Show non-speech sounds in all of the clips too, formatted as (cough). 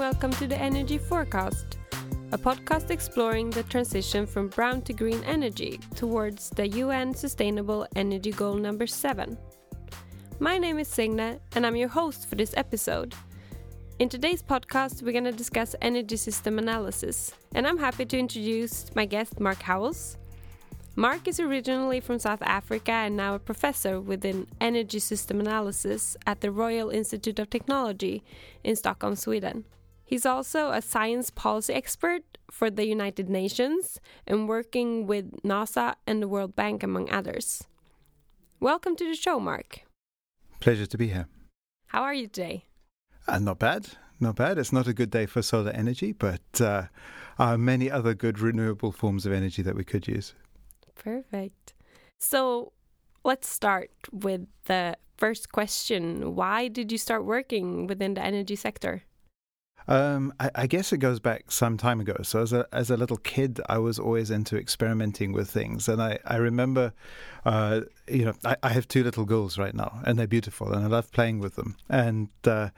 welcome to the Energy Forecast, a podcast exploring the transition from brown to green energy towards the UN Sustainable Energy Goal number 7. My name is Signe, and I'm your host for this episode. In today's podcast, we're going to discuss energy system analysis, and I'm happy to introduce my guest, Mark Howells. Mark is originally from South Africa and now a professor within energy system analysis at the Royal Institute of Technology in Stockholm, Sweden. He's also a science policy expert for the United Nations and working with NASA and the World Bank, among others. Welcome to the show, Mark. Pleasure to be here. How are you today? Uh, not bad. Not bad. It's not a good day for solar energy, but uh, uh, many other good renewable forms of energy that we could use. Perfect. So let's start with the first question. Why did you start working within the energy sector? Um, I, I, guess it goes back some time ago. So as a as a little kid, I was always into experimenting with things, and I I remember, uh, you know, I, I, have two little girls right now, and they're beautiful, and I love playing with them, and. Uh,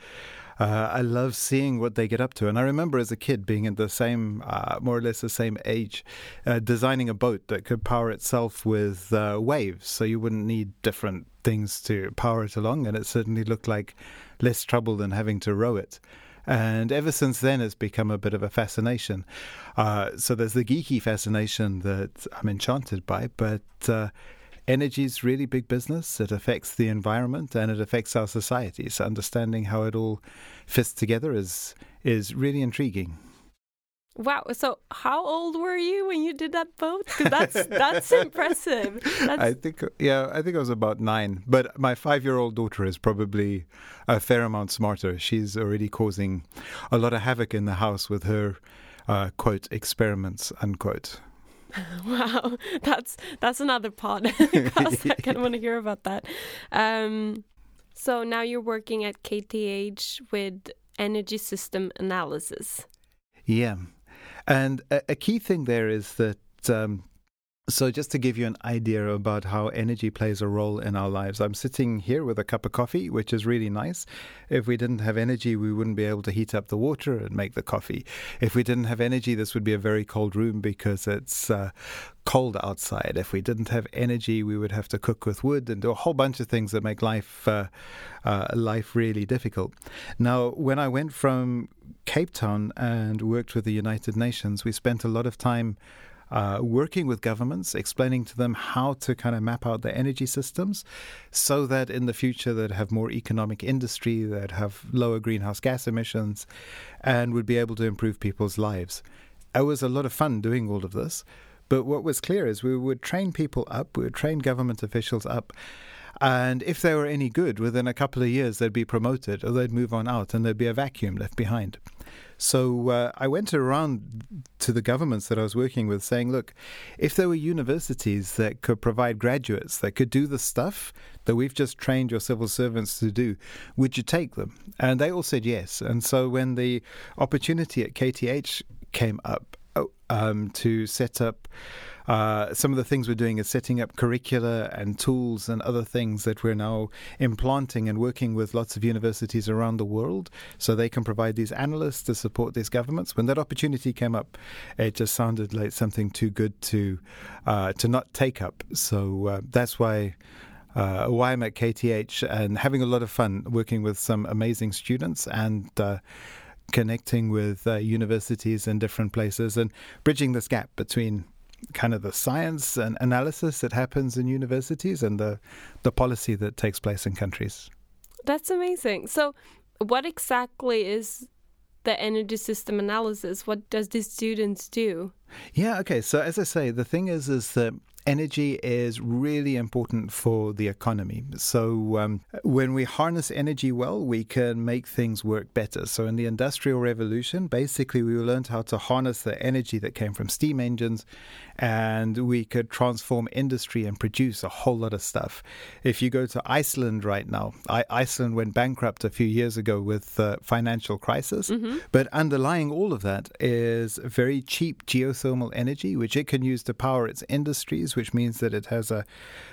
uh, I love seeing what they get up to. And I remember as a kid being in the same, uh, more or less the same age, uh, designing a boat that could power itself with uh, waves. So you wouldn't need different things to power it along. And it certainly looked like less trouble than having to row it. And ever since then, it's become a bit of a fascination. Uh, so there's the geeky fascination that I'm enchanted by, but uh, energy is really big business. It affects the environment and it affects our society. So understanding how it all fits together is is really intriguing. Wow! So, how old were you when you did that boat? Because that's that's (laughs) impressive. That's... I think, yeah, I think I was about nine. But my five-year-old daughter is probably a fair amount smarter. She's already causing a lot of havoc in the house with her uh, quote experiments unquote. (laughs) wow, that's that's another podcast. (laughs) I kind of want to hear about that. Um, so now you're working at KTH with energy system analysis. Yeah, and a, a key thing there is that um, so, just to give you an idea about how energy plays a role in our lives, I'm sitting here with a cup of coffee, which is really nice. If we didn't have energy, we wouldn't be able to heat up the water and make the coffee. If we didn't have energy, this would be a very cold room because it's uh, cold outside. If we didn't have energy, we would have to cook with wood and do a whole bunch of things that make life uh, uh, life really difficult. Now, when I went from Cape Town and worked with the United Nations, we spent a lot of time uh, working with governments, explaining to them how to kind of map out their energy systems so that in the future they'd have more economic industry, they'd have lower greenhouse gas emissions, and would be able to improve people's lives. It was a lot of fun doing all of this. But what was clear is we would train people up, we would train government officials up. And if they were any good, within a couple of years, they'd be promoted or they'd move on out and there'd be a vacuum left behind. So uh, I went around to the governments that I was working with saying, look, if there were universities that could provide graduates that could do the stuff that we've just trained your civil servants to do, would you take them? And they all said yes. And so when the opportunity at KTH came up oh, um, to set up uh, some of the things we're doing is setting up curricula and tools and other things that we're now implanting and working with lots of universities around the world so they can provide these analysts to support these governments. When that opportunity came up, it just sounded like something too good to uh, to not take up. So uh, that's why. Uh, why I'm at KTH and having a lot of fun working with some amazing students and uh, connecting with uh, universities in different places and bridging this gap between kind of the science and analysis that happens in universities and the the policy that takes place in countries. That's amazing. So, what exactly is the energy system analysis? What does the students do? Yeah, okay. So as I say, the thing is is that energy is really important for the economy. So, um, when we harness energy well, we can make things work better. So, in the Industrial Revolution, basically, we learned how to harness the energy that came from steam engines and we could transform industry and produce a whole lot of stuff. If you go to Iceland right now, I, Iceland went bankrupt a few years ago with the financial crisis, mm-hmm. but underlying all of that is very cheap geothermal energy, which it can use to power its industries which means that it has a,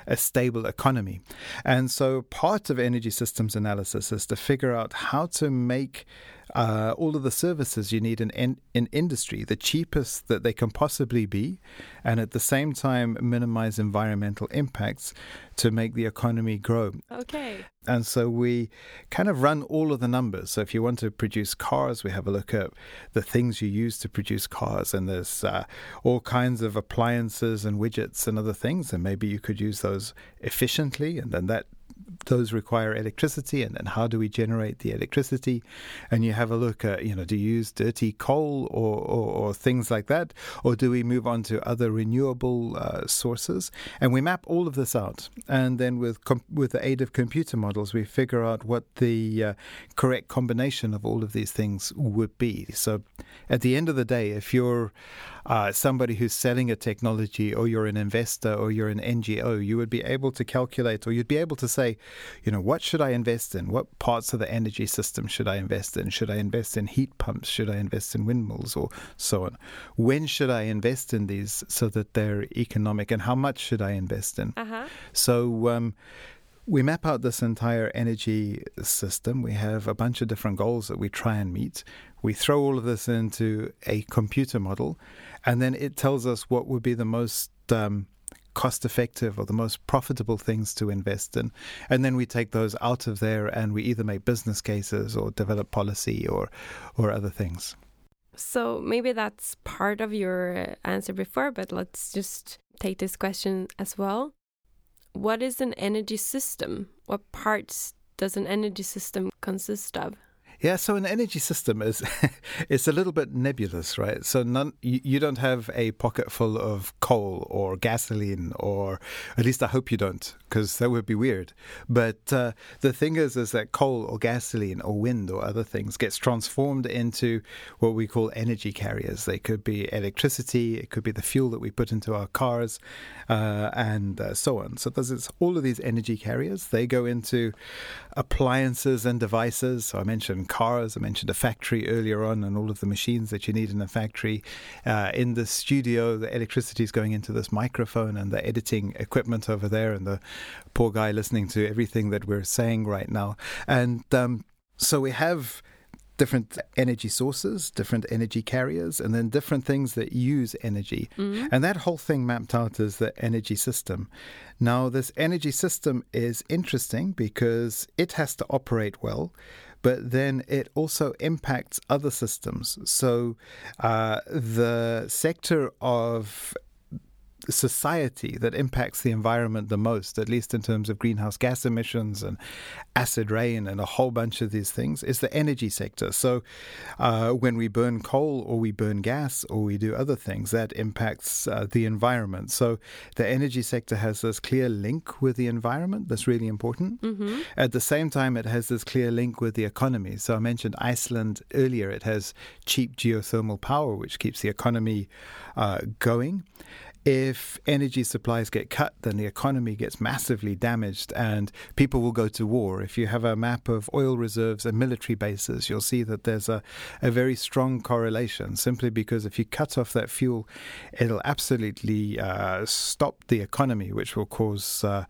a stable economy. And so part of energy systems analysis is to figure out how to make uh, all of the services you need in, in, in industry, the cheapest that they can possibly be, and at the same time minimize environmental impacts to make the economy grow. Okay. And so we kind of run all of the numbers. So if you want to produce cars, we have a look at the things you use to produce cars, and there's uh, all kinds of appliances and widgets and other things, and maybe you could use those efficiently, and then that those require electricity, and then how do we generate the electricity? And you have a look at, you know, do you use dirty coal or, or, or things like that, or do we move on to other renewable uh, sources? And we map all of this out, and then with com- with the aid of computer models, we figure out what the uh, correct combination of all of these things would be. So, at the end of the day, if you're uh, somebody who's selling a technology, or you're an investor, or you're an NGO, you would be able to calculate, or you'd be able to say, you know, what should I invest in? What parts of the energy system should I invest in? Should I invest in heat pumps? Should I invest in windmills, or so on? When should I invest in these so that they're economic, and how much should I invest in? Uh-huh. So. Um, we map out this entire energy system. We have a bunch of different goals that we try and meet. We throw all of this into a computer model, and then it tells us what would be the most um, cost effective or the most profitable things to invest in. And then we take those out of there and we either make business cases or develop policy or, or other things. So maybe that's part of your answer before, but let's just take this question as well. What is an energy system? What parts does an energy system consist of? Yeah, so an energy system is (laughs) it's a little bit nebulous, right? So none you, don't have a pocket full of coal or gasoline, or at least I hope you don't, because that would be weird. But uh, the thing is, is that coal or gasoline or wind or other things gets transformed into what we call energy carriers. They could be electricity, it could be the fuel that we put into our cars, uh, and uh, so on. So there's all of these energy carriers. They go into appliances and devices. So I mentioned cars. I mentioned a factory earlier on and all of the machines that you need in a factory. Uh, in the studio, the electricity is going into this microphone and the editing equipment over there, and the poor guy listening to everything that we're saying right now. And um, so we have different energy sources, different energy carriers, and then different things that use energy. Mm-hmm. And that whole thing mapped out as the energy system. Now, this energy system is interesting because it has to operate well but then it also impacts other systems. So uh, the sector of society that impacts the environment the most, at least in terms of greenhouse gas emissions and acid rain and a whole bunch of these things, is the energy sector. So uh, when we burn coal or we burn gas or we do other things, that impacts uh, the environment. So the energy sector has this clear link with the environment that's really important. Mm-hmm. At the same time, it has this clear link with the economy. So I mentioned Iceland earlier. It has cheap geothermal power, which keeps the economy uh, going if energy supplies get cut, then the economy gets massively damaged and people will go to war. If you have a map of oil reserves and military bases, you'll see that there's a, a very strong correlation simply because if you cut off that fuel, it'll absolutely uh, stop the economy, which will cause uh,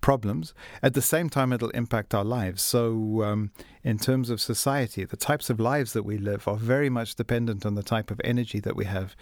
problems. At the same time, it'll impact our lives. So, um, in terms of society, the types of lives that we live are very much dependent on the type of energy that we have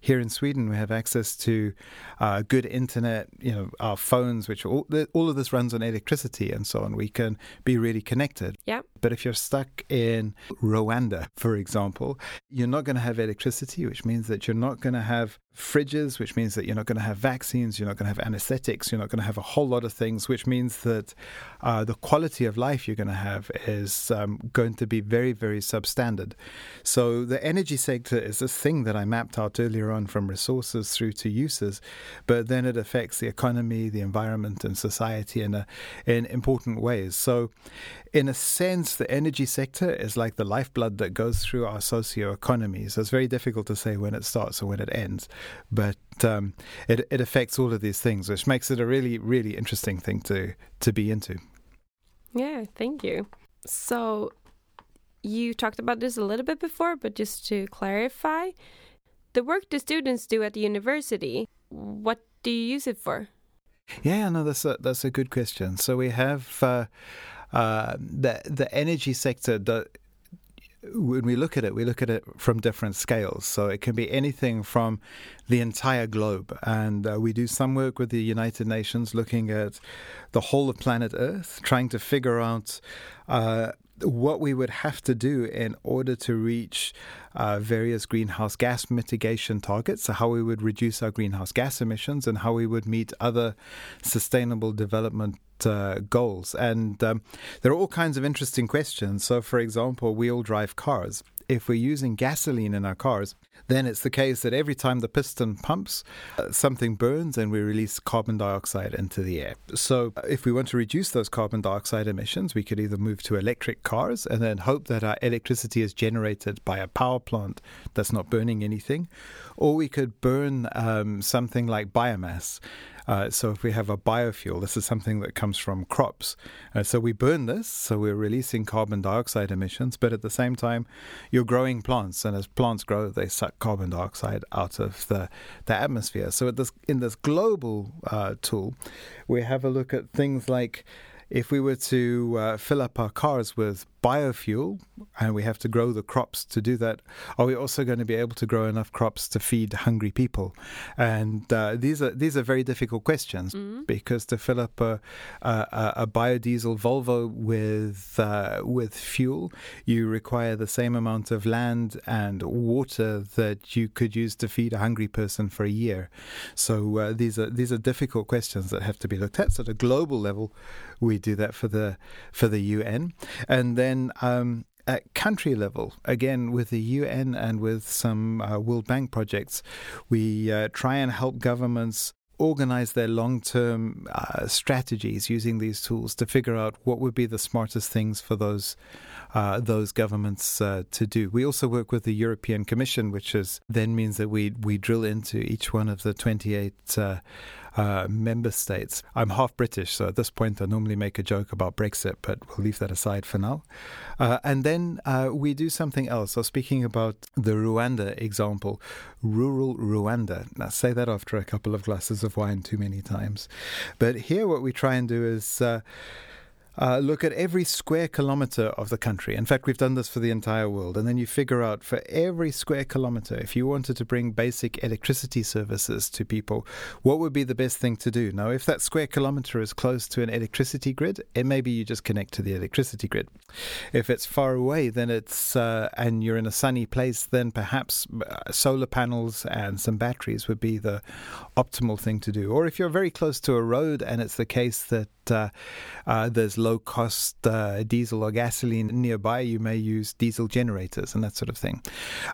here in Sweden, we have access to uh, good internet, you know, our phones, which all, all of this runs on electricity and so on. We can be really connected. Yeah. But if you're stuck in Rwanda, for example, you're not going to have electricity, which means that you're not going to have fridges, which means that you're not going to have vaccines, you're not going to have anesthetics, you're not going to have a whole lot of things, which means that uh, the quality of life you're going to have is um, going to be very, very substandard. So the energy sector is this thing that I mapped out earlier on from resources through to uses, but then it affects the economy, the environment, and society in, a, in important ways. So in a sense, the energy sector is like the lifeblood that goes through our socio-economy. So it's very difficult to say when it starts or when it ends, but um, it, it affects all of these things, which makes it a really, really interesting thing to, to be into. Yeah, thank you. So you talked about this a little bit before, but just to clarify, the work the students do at the university, what do you use it for? Yeah, no, that's a that's a good question. So we have uh, uh, the the energy sector. When we look at it, we look at it from different scales. So it can be anything from the entire globe. And uh, we do some work with the United Nations looking at the whole of planet Earth, trying to figure out uh, what we would have to do in order to reach uh, various greenhouse gas mitigation targets, so how we would reduce our greenhouse gas emissions and how we would meet other sustainable development uh, goals. And um, there are all kinds of interesting questions. So, for example, we all drive cars. If we're using gasoline in our cars, then it's the case that every time the piston pumps, uh, something burns and we release carbon dioxide into the air. So, uh, if we want to reduce those carbon dioxide emissions, we could either move to electric cars and then hope that our electricity is generated by a power plant that's not burning anything, or we could burn um, something like biomass. Uh, so if we have a biofuel, this is something that comes from crops. Uh, so we burn this, so we're releasing carbon dioxide emissions, but at the same time, you're growing plants, and as plants grow, they suck carbon dioxide out of the, the atmosphere. So this, in this global uh, tool, we have a look at things like if we were to uh, fill up our cars with biofuel and we have to grow the crops to do that, are we also going to be able to grow enough crops to feed hungry people? And uh, these are these are very difficult questions mm-hmm. because to fill up a, a, a biodiesel Volvo with uh, with fuel, you require the same amount of land and water that you could use to feed a hungry person for a year. So uh, these are these are difficult questions that have to be looked at. So at a global level, we do that for the for the UN, and then um, at country level, again with the UN and with some uh, World Bank projects, we uh, try and help governments organize their long term uh, strategies using these tools to figure out what would be the smartest things for those. Uh, those governments uh, to do. We also work with the European Commission, which is then means that we we drill into each one of the 28 uh, uh, member states. I'm half British, so at this point I normally make a joke about Brexit, but we'll leave that aside for now. Uh, and then uh, we do something else. So, speaking about the Rwanda example, rural Rwanda. Now, say that after a couple of glasses of wine too many times. But here, what we try and do is uh, look at every square kilometer of the country. In fact, we've done this for the entire world. And then you figure out for every square kilometer, if you wanted to bring basic electricity services to people, what would be the best thing to do? Now, if that square kilometer is close to an electricity grid, it maybe you just connect to the electricity grid. If it's far away, then it's, uh, and you're in a sunny place, then perhaps uh, solar panels and some batteries would be the optimal thing to do. Or if you're very close to a road and it's the case that uh, uh, there's low cost uh, diesel or gasoline nearby, you may use diesel generators and that sort of thing.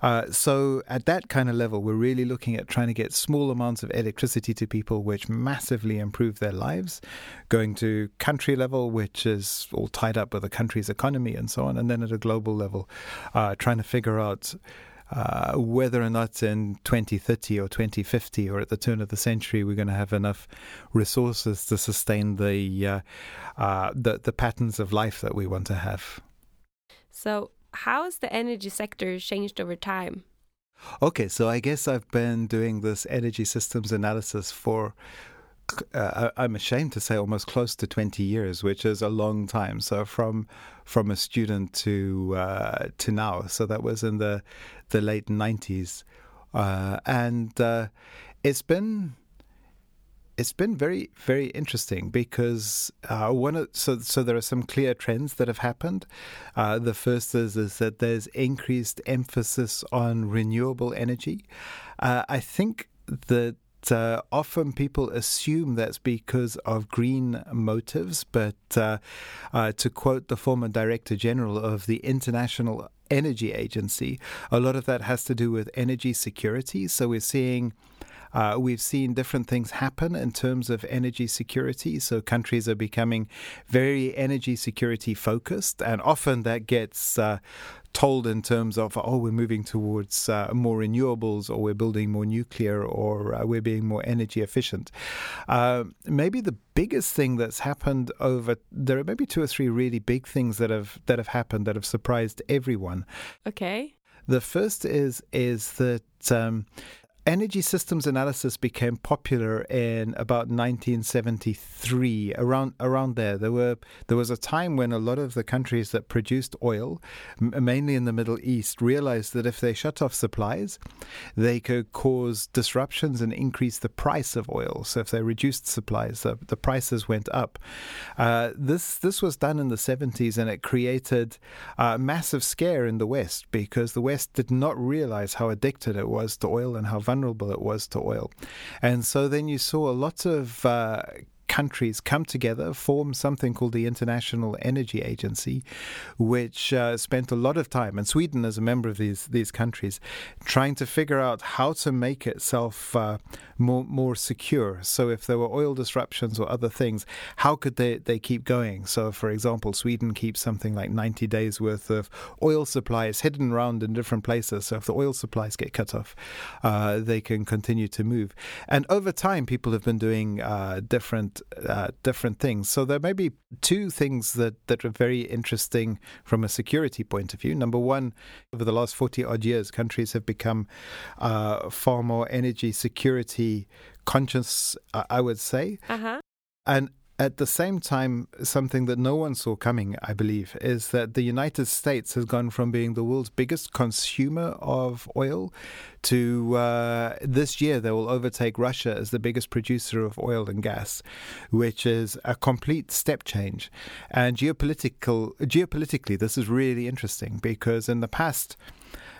Uh, so, at that kind of level, we're really looking at trying to get small amounts of electricity to people, which massively improve their lives, going to country level, which is all tied up with the country's economy and so on, and then at a global level, uh, trying to figure out. Uh, whether or not in 2030 or 2050 or at the turn of the century we're going to have enough resources to sustain the, uh, uh, the the patterns of life that we want to have. So, how has the energy sector changed over time? Okay, so I guess I've been doing this energy systems analysis for uh, I'm ashamed to say almost close to 20 years, which is a long time. So from from a student to uh, to now. So that was in the the late 90s, uh, and uh, it's been it's been very very interesting because uh, one of, so so there are some clear trends that have happened. Uh, the first is is that there's increased emphasis on renewable energy. I think that uh, often people assume that's because of green motives, but uh, uh, to quote the former Director General of the International Energy Agency, a lot of that has to do with energy security. So we're seeing. Uh, we've seen different things happen in terms of energy security. So countries are becoming very energy security focused, and often that gets uh, told in terms of, oh, we're moving towards uh, more renewables or we're building more nuclear or uh, we're being more energy efficient. Uh, maybe the biggest thing that's happened over there are maybe two or three really big things that have that have happened that have surprised everyone. Okay. The first is is that um, energy systems analysis became popular in about 1973 around around there. There were there was a time when a lot of the countries that produced oil m- mainly in the middle east realized that if they shut off supplies they could cause disruptions and increase the price of oil. So if they reduced supplies the, the prices went up. Uh, this this was done in the 70s and it created a massive scare in the west because the west did not realize how addicted it was to oil and how vulnerable it was to oil. And so then you saw a lot of uh, countries come together, form something called the International Energy Agency, which uh, spent a lot of time, and Sweden is a member of these these countries, trying to figure out how to make itself uh, more more secure. So if there were oil disruptions or other things, how could they, they keep going? So for example, Sweden keeps something like 90 days worth of oil supplies hidden around in different places. So if the oil supplies get cut off, uh, they can continue to move. And over time, people have been doing uh, different uh, different things. So there may be two things that, that are very interesting from a security point of view. Number one, over the last 40 odd years, countries have become uh, far more energy security conscious, I would say. Uh-huh. And at the same time, something that no one saw coming, I believe, is that the United States has gone from being the world's biggest consumer of oil to uh, this year they will overtake Russia as the biggest producer of oil and gas, which is a complete step change. And geopolitical, geopolitically, this is really interesting because in the past,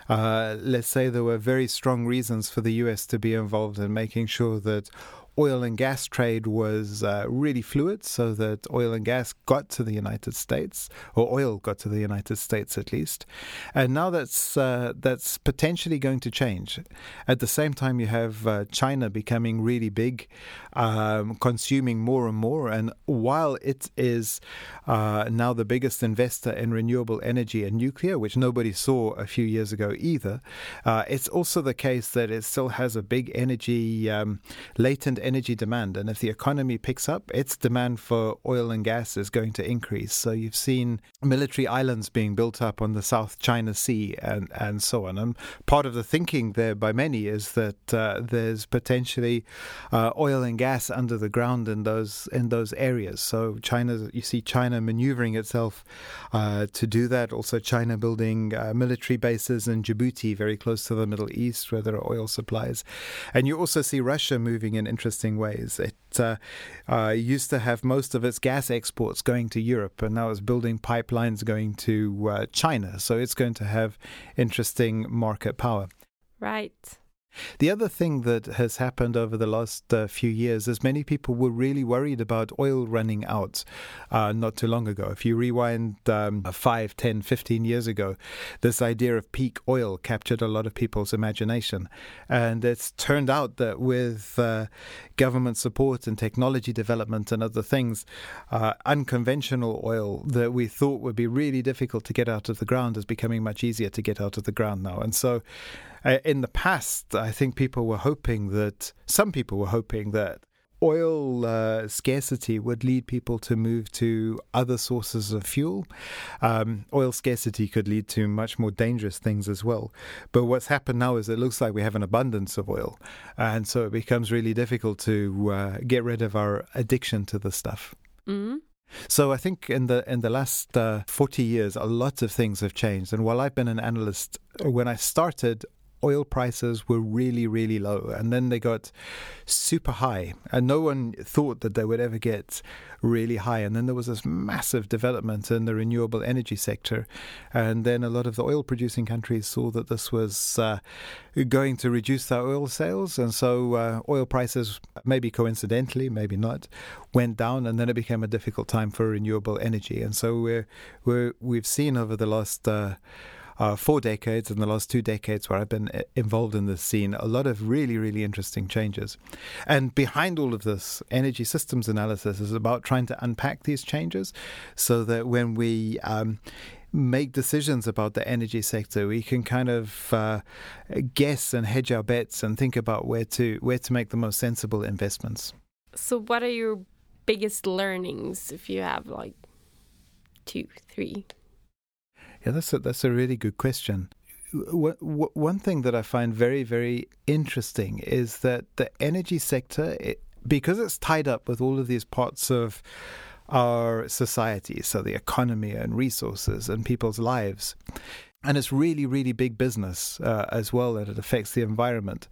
uh, let's say there were very strong reasons for the US to be involved in making sure that oil and gas trade was uh, really fluid, so that oil and gas got to the United States, or oil got to the United States at least. And now that's uh, that's potentially going to change. At the same time, you have uh, China becoming really big, um, consuming more and more. And while it is uh, now the biggest investor in renewable energy and nuclear, which nobody saw a few years ago either, uh, it's also the case that it still has a big energy um, latent energy demand. And if the economy picks up, its demand for oil and gas is going to increase. So you've seen military islands being built up on the South China Sea and, and so on. And part of the thinking there by many is that uh, there's potentially uh, oil and gas under the ground in those in those areas. So China, you see China maneuvering itself uh, to do that. Also, China building uh, military bases in Djibouti, very close to the Middle East, where there are oil supplies. And you also see Russia moving in interesting interesting ways. It uh, uh, used to have most of its gas exports going to Europe, and now it's building pipelines going to uh, China. So it's going to have interesting market power. Right. The other thing that has happened over the last uh, few years is many people were really worried about oil running out uh, not too long ago. If you rewind um, 5, 10, 15 years ago, this idea of peak oil captured a lot of people's imagination. And it's turned out that with uh, government support and technology development and other things, uh, unconventional oil that we thought would be really difficult to get out of the ground is becoming much easier to get out of the ground now. And so uh, in the past, I think people were hoping that, some people were hoping that oil uh, scarcity would lead people to move to other sources of fuel. Um, oil scarcity could lead to much more dangerous things as well. But what's happened now is it looks like we have an abundance of oil. And so it becomes really difficult to uh, get rid of our addiction to the stuff. Mm-hmm. So I think in the in the last uh, 40 years, a lot of things have changed. And while I've been an analyst, when I started, oil prices were really, really low. And then they got super high. And no one thought that they would ever get really high. And then there was this massive development in the renewable energy sector. And then a lot of the oil producing countries saw that this was uh, going to reduce their oil sales. And so uh, oil prices, maybe coincidentally, maybe not, went down. And then it became a difficult time for renewable energy. And so we're, we're, we've seen over the last uh, uh, four decades and the last two decades where I've been uh, involved in this scene, a lot of really, really interesting changes. And behind all of this, energy systems analysis is about trying to unpack these changes so that when we um, make decisions about the energy sector, we can kind of uh, guess and hedge our bets and think about where to where to make the most sensible investments. So, what are your biggest learnings if you have like two, three? Yeah, that's a, that's a really good question. w- w- one thing that I find very, very interesting is that the energy sector, it, because it's tied up with all of these parts of our society, so the economy and resources and people's lives, and it's really, really big business uh, as well, and it affects the environment,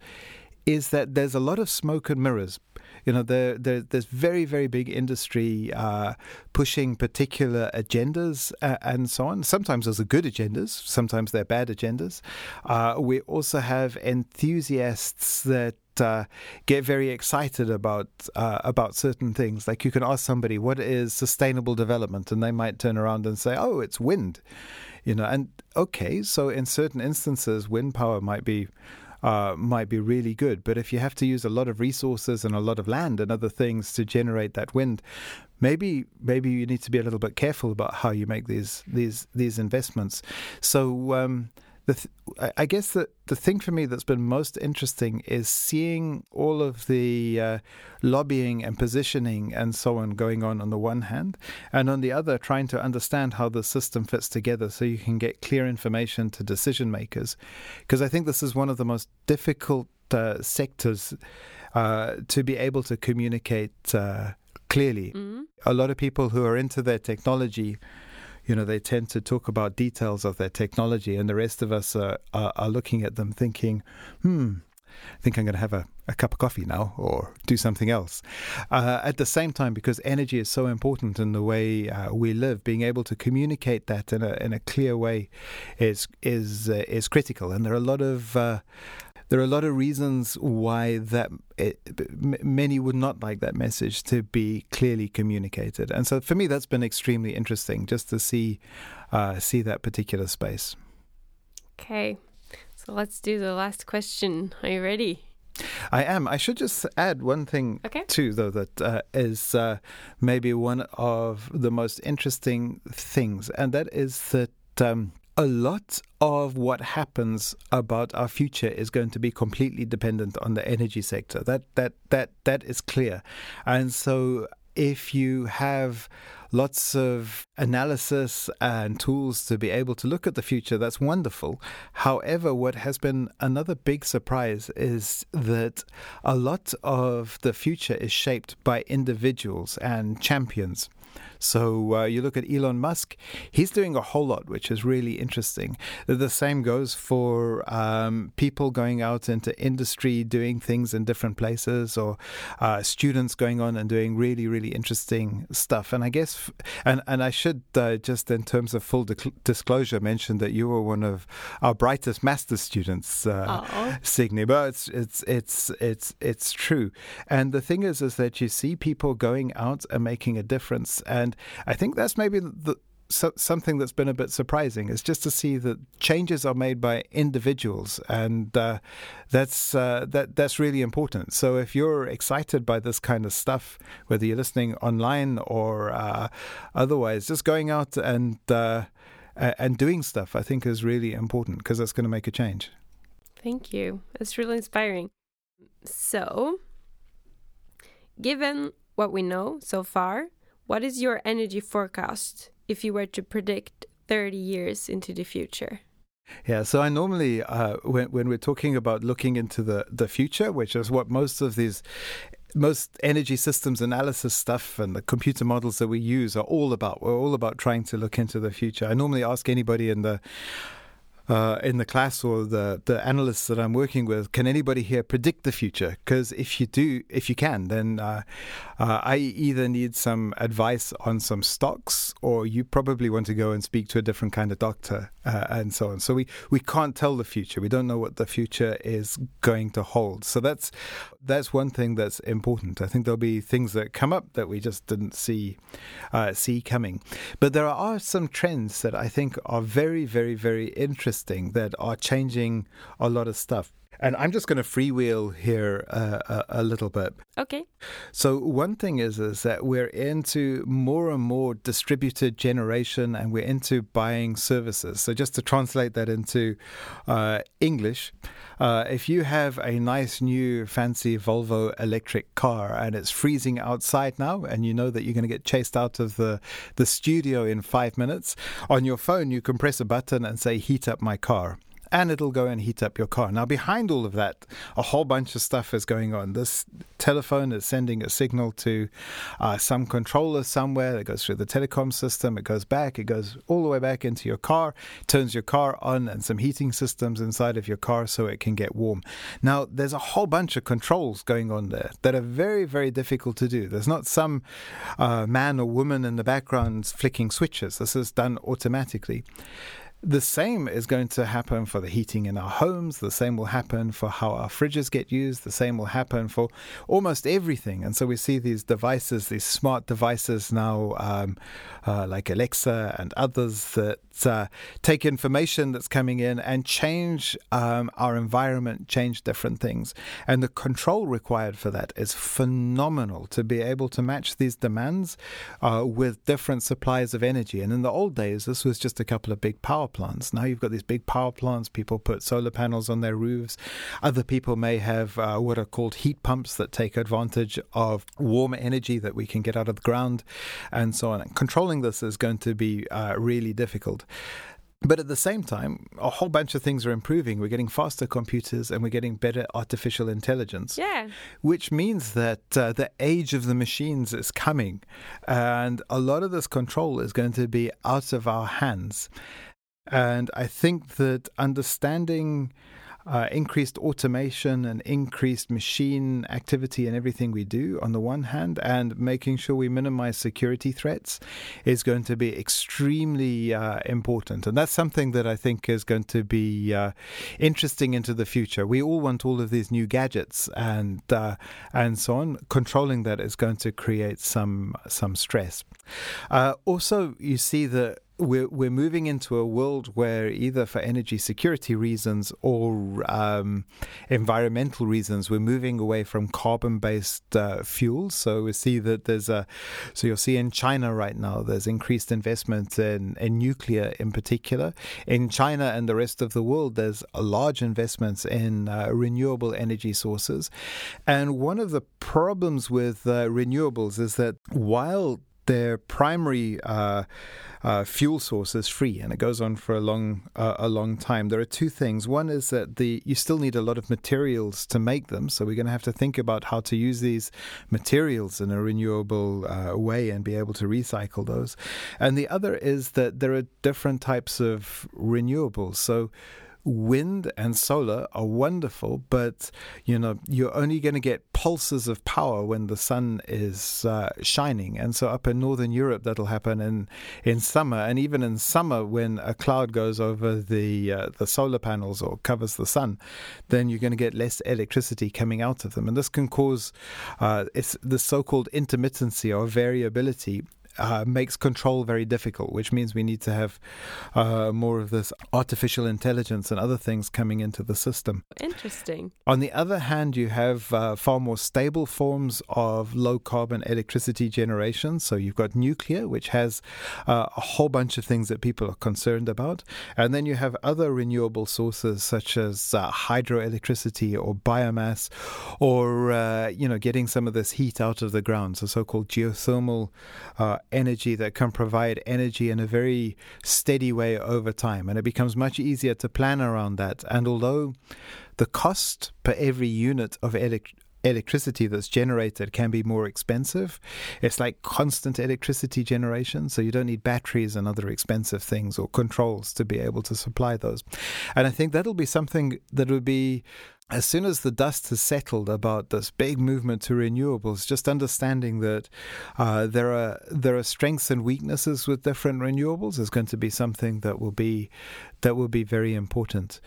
is that there's a lot of smoke and mirrors you know, there, there, there's very, very big industry uh, pushing particular agendas uh, and so on. Sometimes those are good agendas, sometimes they're bad agendas. Uh, we also have enthusiasts that uh, get very excited about uh, about certain things. Like you can ask somebody, "What is sustainable development?" and they might turn around and say, "Oh, it's wind." You know, and okay, so in certain instances, wind power might be uh, might be really good. But if you have to use a lot of resources and a lot of land and other things to generate that wind, maybe maybe you need to be a little bit careful about how you make these these these investments. So um, the th- I guess that the thing for me that's been most interesting is seeing all of the uh, lobbying and positioning and so on going on on the one hand, and on the other, trying to understand how the system fits together so you can get clear information to decision makers. Because I think this is one of the most difficult uh, sectors uh, to be able to communicate uh, clearly. Mm-hmm. A lot of people who are into their technology you know, they tend to talk about details of their technology, and the rest of us are, are, are looking at them thinking, hmm, I think I'm going to have a, a cup of coffee now or do something else. Uh, at the same time, because energy is so important in the way uh, we live, being able to communicate that in a in a clear way is is uh, is critical. And there are a lot of uh, there are a lot of reasons why that it, many would not like that message to be clearly communicated, and so for me that's been extremely interesting just to see uh, see that particular space. Okay, so let's do the last question. Are you ready? I am. I should just add one thing okay. too, though, that uh, is uh, maybe one of the most interesting things, and that is that um, a lot of what happens about our future is going to be completely dependent on the energy sector. That that that that is clear. And so if you have lots of analysis and tools to be able to look at the future, that's wonderful. However, what has been another big surprise is that a lot of the future is shaped by individuals and champions. So uh, you look at Elon Musk, he's doing a whole lot, which is really interesting. The same goes for um, people going out into industry, doing things in different places, or uh, students going on and doing really, really interesting stuff. And I guess, and, and I should uh, just in terms of full di- disclosure mention that you were one of our brightest master students, uh, Signe. But it's, it's, it's, it's, it's true. And the thing is, is that you see people going out and making a difference. And I think that's maybe the, so, something that's been a bit surprising is just to see that changes are made by individuals, and uh, that's uh, that that's really important. So if you're excited by this kind of stuff, whether you're listening online or uh, otherwise, just going out and uh, and doing stuff, I think is really important because that's going to make a change. Thank you. It's really inspiring. So, given what we know so far, what is your energy forecast if you were to predict 30 years into the future? Yeah, so I normally, uh, when, when we're talking about looking into the, the future, which is what most of these most energy systems analysis stuff and the computer models that we use are all about. We're all about trying to look into the future. I normally ask anybody in the uh, in the class or the, the analysts that I'm working with, can anybody here predict the future? Because if you do, if you can, then uh, uh, I either need some advice on some stocks, or you probably want to go and speak to a different kind of doctor, uh, and so on. So we, we can't tell the future. We don't know what the future is going to hold. So that's that's one thing that's important. I think there'll be things that come up that we just didn't see uh, see coming. But there are some trends that I think are very, very, very interesting interesting that are changing a lot of stuff. And I'm just going to freewheel here uh, a, a, little bit. Okay. So one thing is is that we're into more and more distributed generation, and we're into buying services. So just to translate that into uh, English, uh, if you have a nice new fancy Volvo electric car and it's freezing outside now, and you know that you're going to get chased out of the the studio in five minutes, on your phone you can press a button and say "Heat up my car." And it'll go and heat up your car. Now, behind all of that, a whole bunch of stuff is going on. This telephone is sending a signal to uh, some controller somewhere that goes through the telecom system. It goes back, it goes all the way back into your car, turns your car on, and some heating systems inside of your car so it can get warm. Now, there's a whole bunch of controls going on there that are very, very difficult to do. There's not some uh, man or woman in the background flicking switches, this is done automatically. The same is going to happen for the heating in our homes. The same will happen for how our fridges get used. The same will happen for almost everything. And so we see these devices, these smart devices now, um, uh, like Alexa and others, that uh, take information that's coming in and change um, our environment, change different things. And the control required for that is phenomenal to be able to match these demands uh, with different supplies of energy. And in the old days, this was just a couple of big power plants. Now you've got these big power plants. People put solar panels on their roofs. Other people may have uh, what are called heat pumps that take advantage of warm energy that we can get out of the ground and so on. And controlling this is going to be uh, really difficult. But at the same time, a whole bunch of things are improving. We're getting faster computers and we're getting better artificial intelligence. Yeah. Which means that uh, the age of the machines is coming. And a lot of this control is going to be out of our hands. And I think that understanding uh, increased automation and increased machine activity in everything we do on the one hand, and making sure we minimize security threats is going to be extremely uh, important. And that's something that I think is going to be uh, interesting into the future. We all want all of these new gadgets and uh, and so on. Controlling that is going to create some some stress. Uh, also, you see that we're we're moving into a world where either for energy security reasons or um, environmental reasons, we're moving away from carbon-based uh, fuels. So we see that there's a so you'll see in China right now there's increased investment in, in nuclear in particular. In China and the rest of the world, there's large investments in uh, renewable energy sources, and one of the problems with uh, renewables is that while their primary uh, uh, fuel source is free, and it goes on for a long uh, a long time. There are two things. One is that the you still need a lot of materials to make them, so we're going to have to think about how to use these materials in a renewable uh, way and be able to recycle those. And the other is that there are different types of renewables. So wind and solar are wonderful, but you know you're only going to get pulses of power when the sun is uh, shining. And so up in northern Europe, that'll happen in in summer, and even in summer when a cloud goes over the uh, the solar panels or covers the sun, then you're going to get less electricity coming out of them, and this can cause uh, it's the so-called intermittency or variability uh, makes control very difficult, which means we need to have uh, more of this artificial intelligence and other things coming into the system. Interesting. On the other hand, you have uh, far more stable forms of low carbon electricity generation. So you've got nuclear, which has uh, a whole bunch of things that people are concerned about. And then you have other renewable sources such as uh, hydroelectricity or biomass or, uh, you know, getting some of this heat out of the ground. So so called geothermal energy that can provide energy in a very steady way over time. And it becomes much easier to plan around that. And although the cost per every unit of elect- electricity that's generated can be more expensive. It's like constant electricity generation, so you don't need batteries and other expensive things or controls to be able to supply those. And I think that'll be something that would be as soon as the dust has settled about this big movement to renewables, just understanding that uh, there are there are strengths and weaknesses with different renewables is going to be something that will be that will be very important.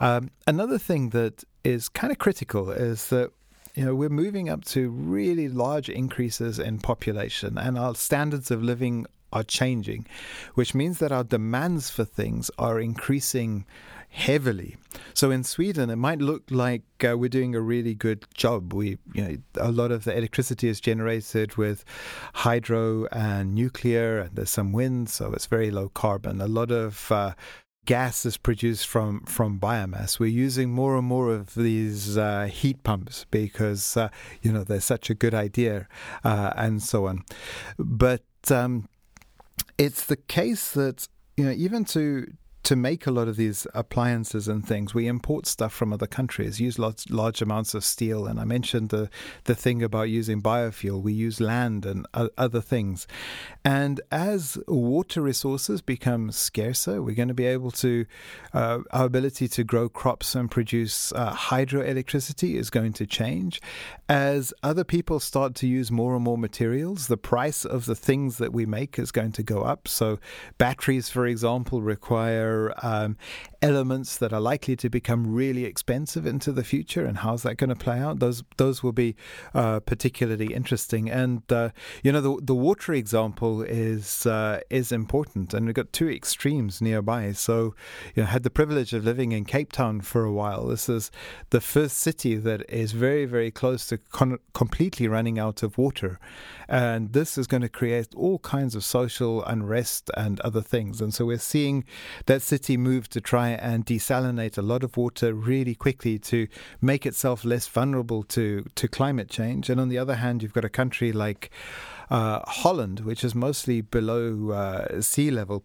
Um, another thing that is kind of critical is that you know we're moving up to really large increases in population, and our standards of living are changing, which means that our demands for things are increasing heavily. So in Sweden, it might look like uh, we're doing a really good job. We, you know, a lot of the electricity is generated with hydro and nuclear, and there's some wind, so it's very low carbon. A lot of uh, gas is produced from from biomass. We're using more and more of these uh, heat pumps because uh, you know they're such a good idea, uh, and so on. But um, it's the case that you know even to to make a lot of these appliances and things, we import stuff from other countries, use large, large amounts of steel. And I mentioned the, the thing about using biofuel. We use land and other things. And as water resources become scarcer, we're going to be able to, uh, our ability to grow crops and produce uh, hydroelectricity is going to change. As other people start to use more and more materials, the price of the things that we make is going to go up. So, batteries, for example, require um, elements that are likely to become really expensive into the future, and how's that going to play out? Those those will be uh, particularly interesting. And uh, you know, the the water example is uh, is important, and we've got two extremes nearby. So, you know, had the privilege of living in Cape Town for a while. This is the first city that is very very close to con- completely running out of water, and this is going to create all kinds of social unrest and other things. And so we're seeing that city move to try and desalinate a lot of water really quickly to make itself less vulnerable to, to climate change. And on the other hand, you've got a country like uh, Holland, which is mostly below uh, sea level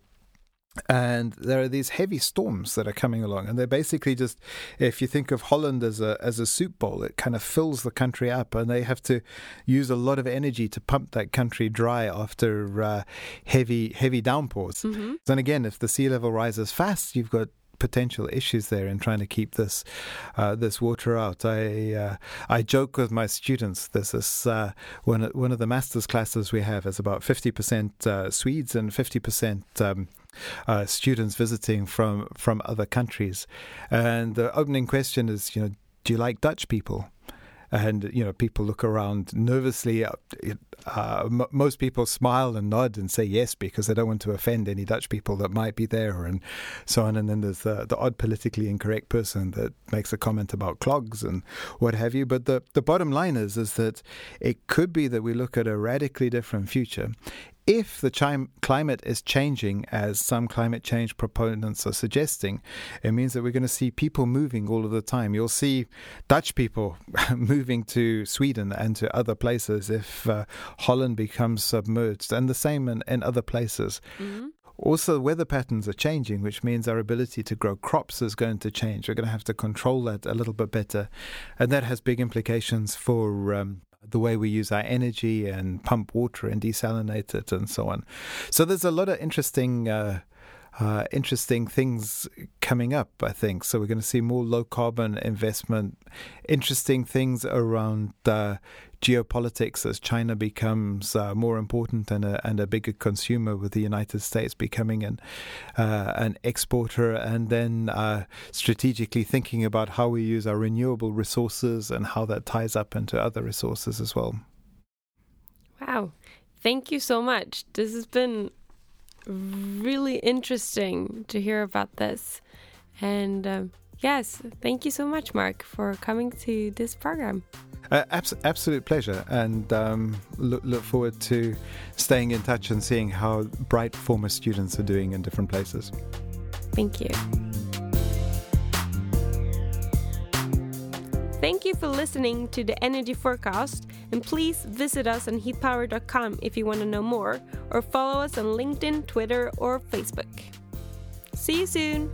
and there are these heavy storms that are coming along and they're basically just if you think of Holland as a as a soup bowl it kind of fills the country up and they have to use a lot of energy to pump that country dry after uh, heavy heavy downpours mm-hmm. and again if the sea level rises fast you've got potential issues there in trying to keep this uh, this water out. I uh, I joke with my students. There's this uh, one one of the masters classes we have is about fifty percent uh, Swedes and fifty percent um, uh, students visiting from from other countries. And the opening question is, you know, do you like Dutch people? And you know people look around nervously. Uh, uh, m- most people smile and nod and say yes because they don't want to offend any Dutch people that might be there, and so on. And then there's the, the odd politically incorrect person that makes a comment about clogs and what have you. But the the bottom line is is that it could be that we look at a radically different future if the chim- climate is changing, as some climate change proponents are suggesting, it means that we're going to see people moving all of the time. You'll see Dutch people (laughs) moving to Sweden and to other places if uh, Holland becomes submerged, and the same in, in other places. Mm-hmm. Also, weather patterns are changing, which means our ability to grow crops is going to change. We're going to have to control that a little bit better. And that has big implications for um, the way we use our energy and pump water and desalinate it and so on. So there's a lot of interesting. Uh, uh, interesting things coming up, I think. So we're going to see more low carbon investment, interesting things around uh, geopolitics as China becomes uh, more important and a, and a bigger consumer, with the United States becoming an uh, an exporter, and then uh, strategically thinking about how we use our renewable resources and how that ties up into other resources as well. Wow, thank you so much. This has been really interesting to hear about this, and. Um, yes, thank you so much, Mark, for coming to this program. Uh, abs- absolute pleasure, and um, look, look forward to staying in touch and seeing how bright former students are doing in different places. Thank you. Thank you for listening to the Energy Forecast, and please visit us on heatpower.com if you want to know more, or follow us on LinkedIn, Twitter, or Facebook. See you soon!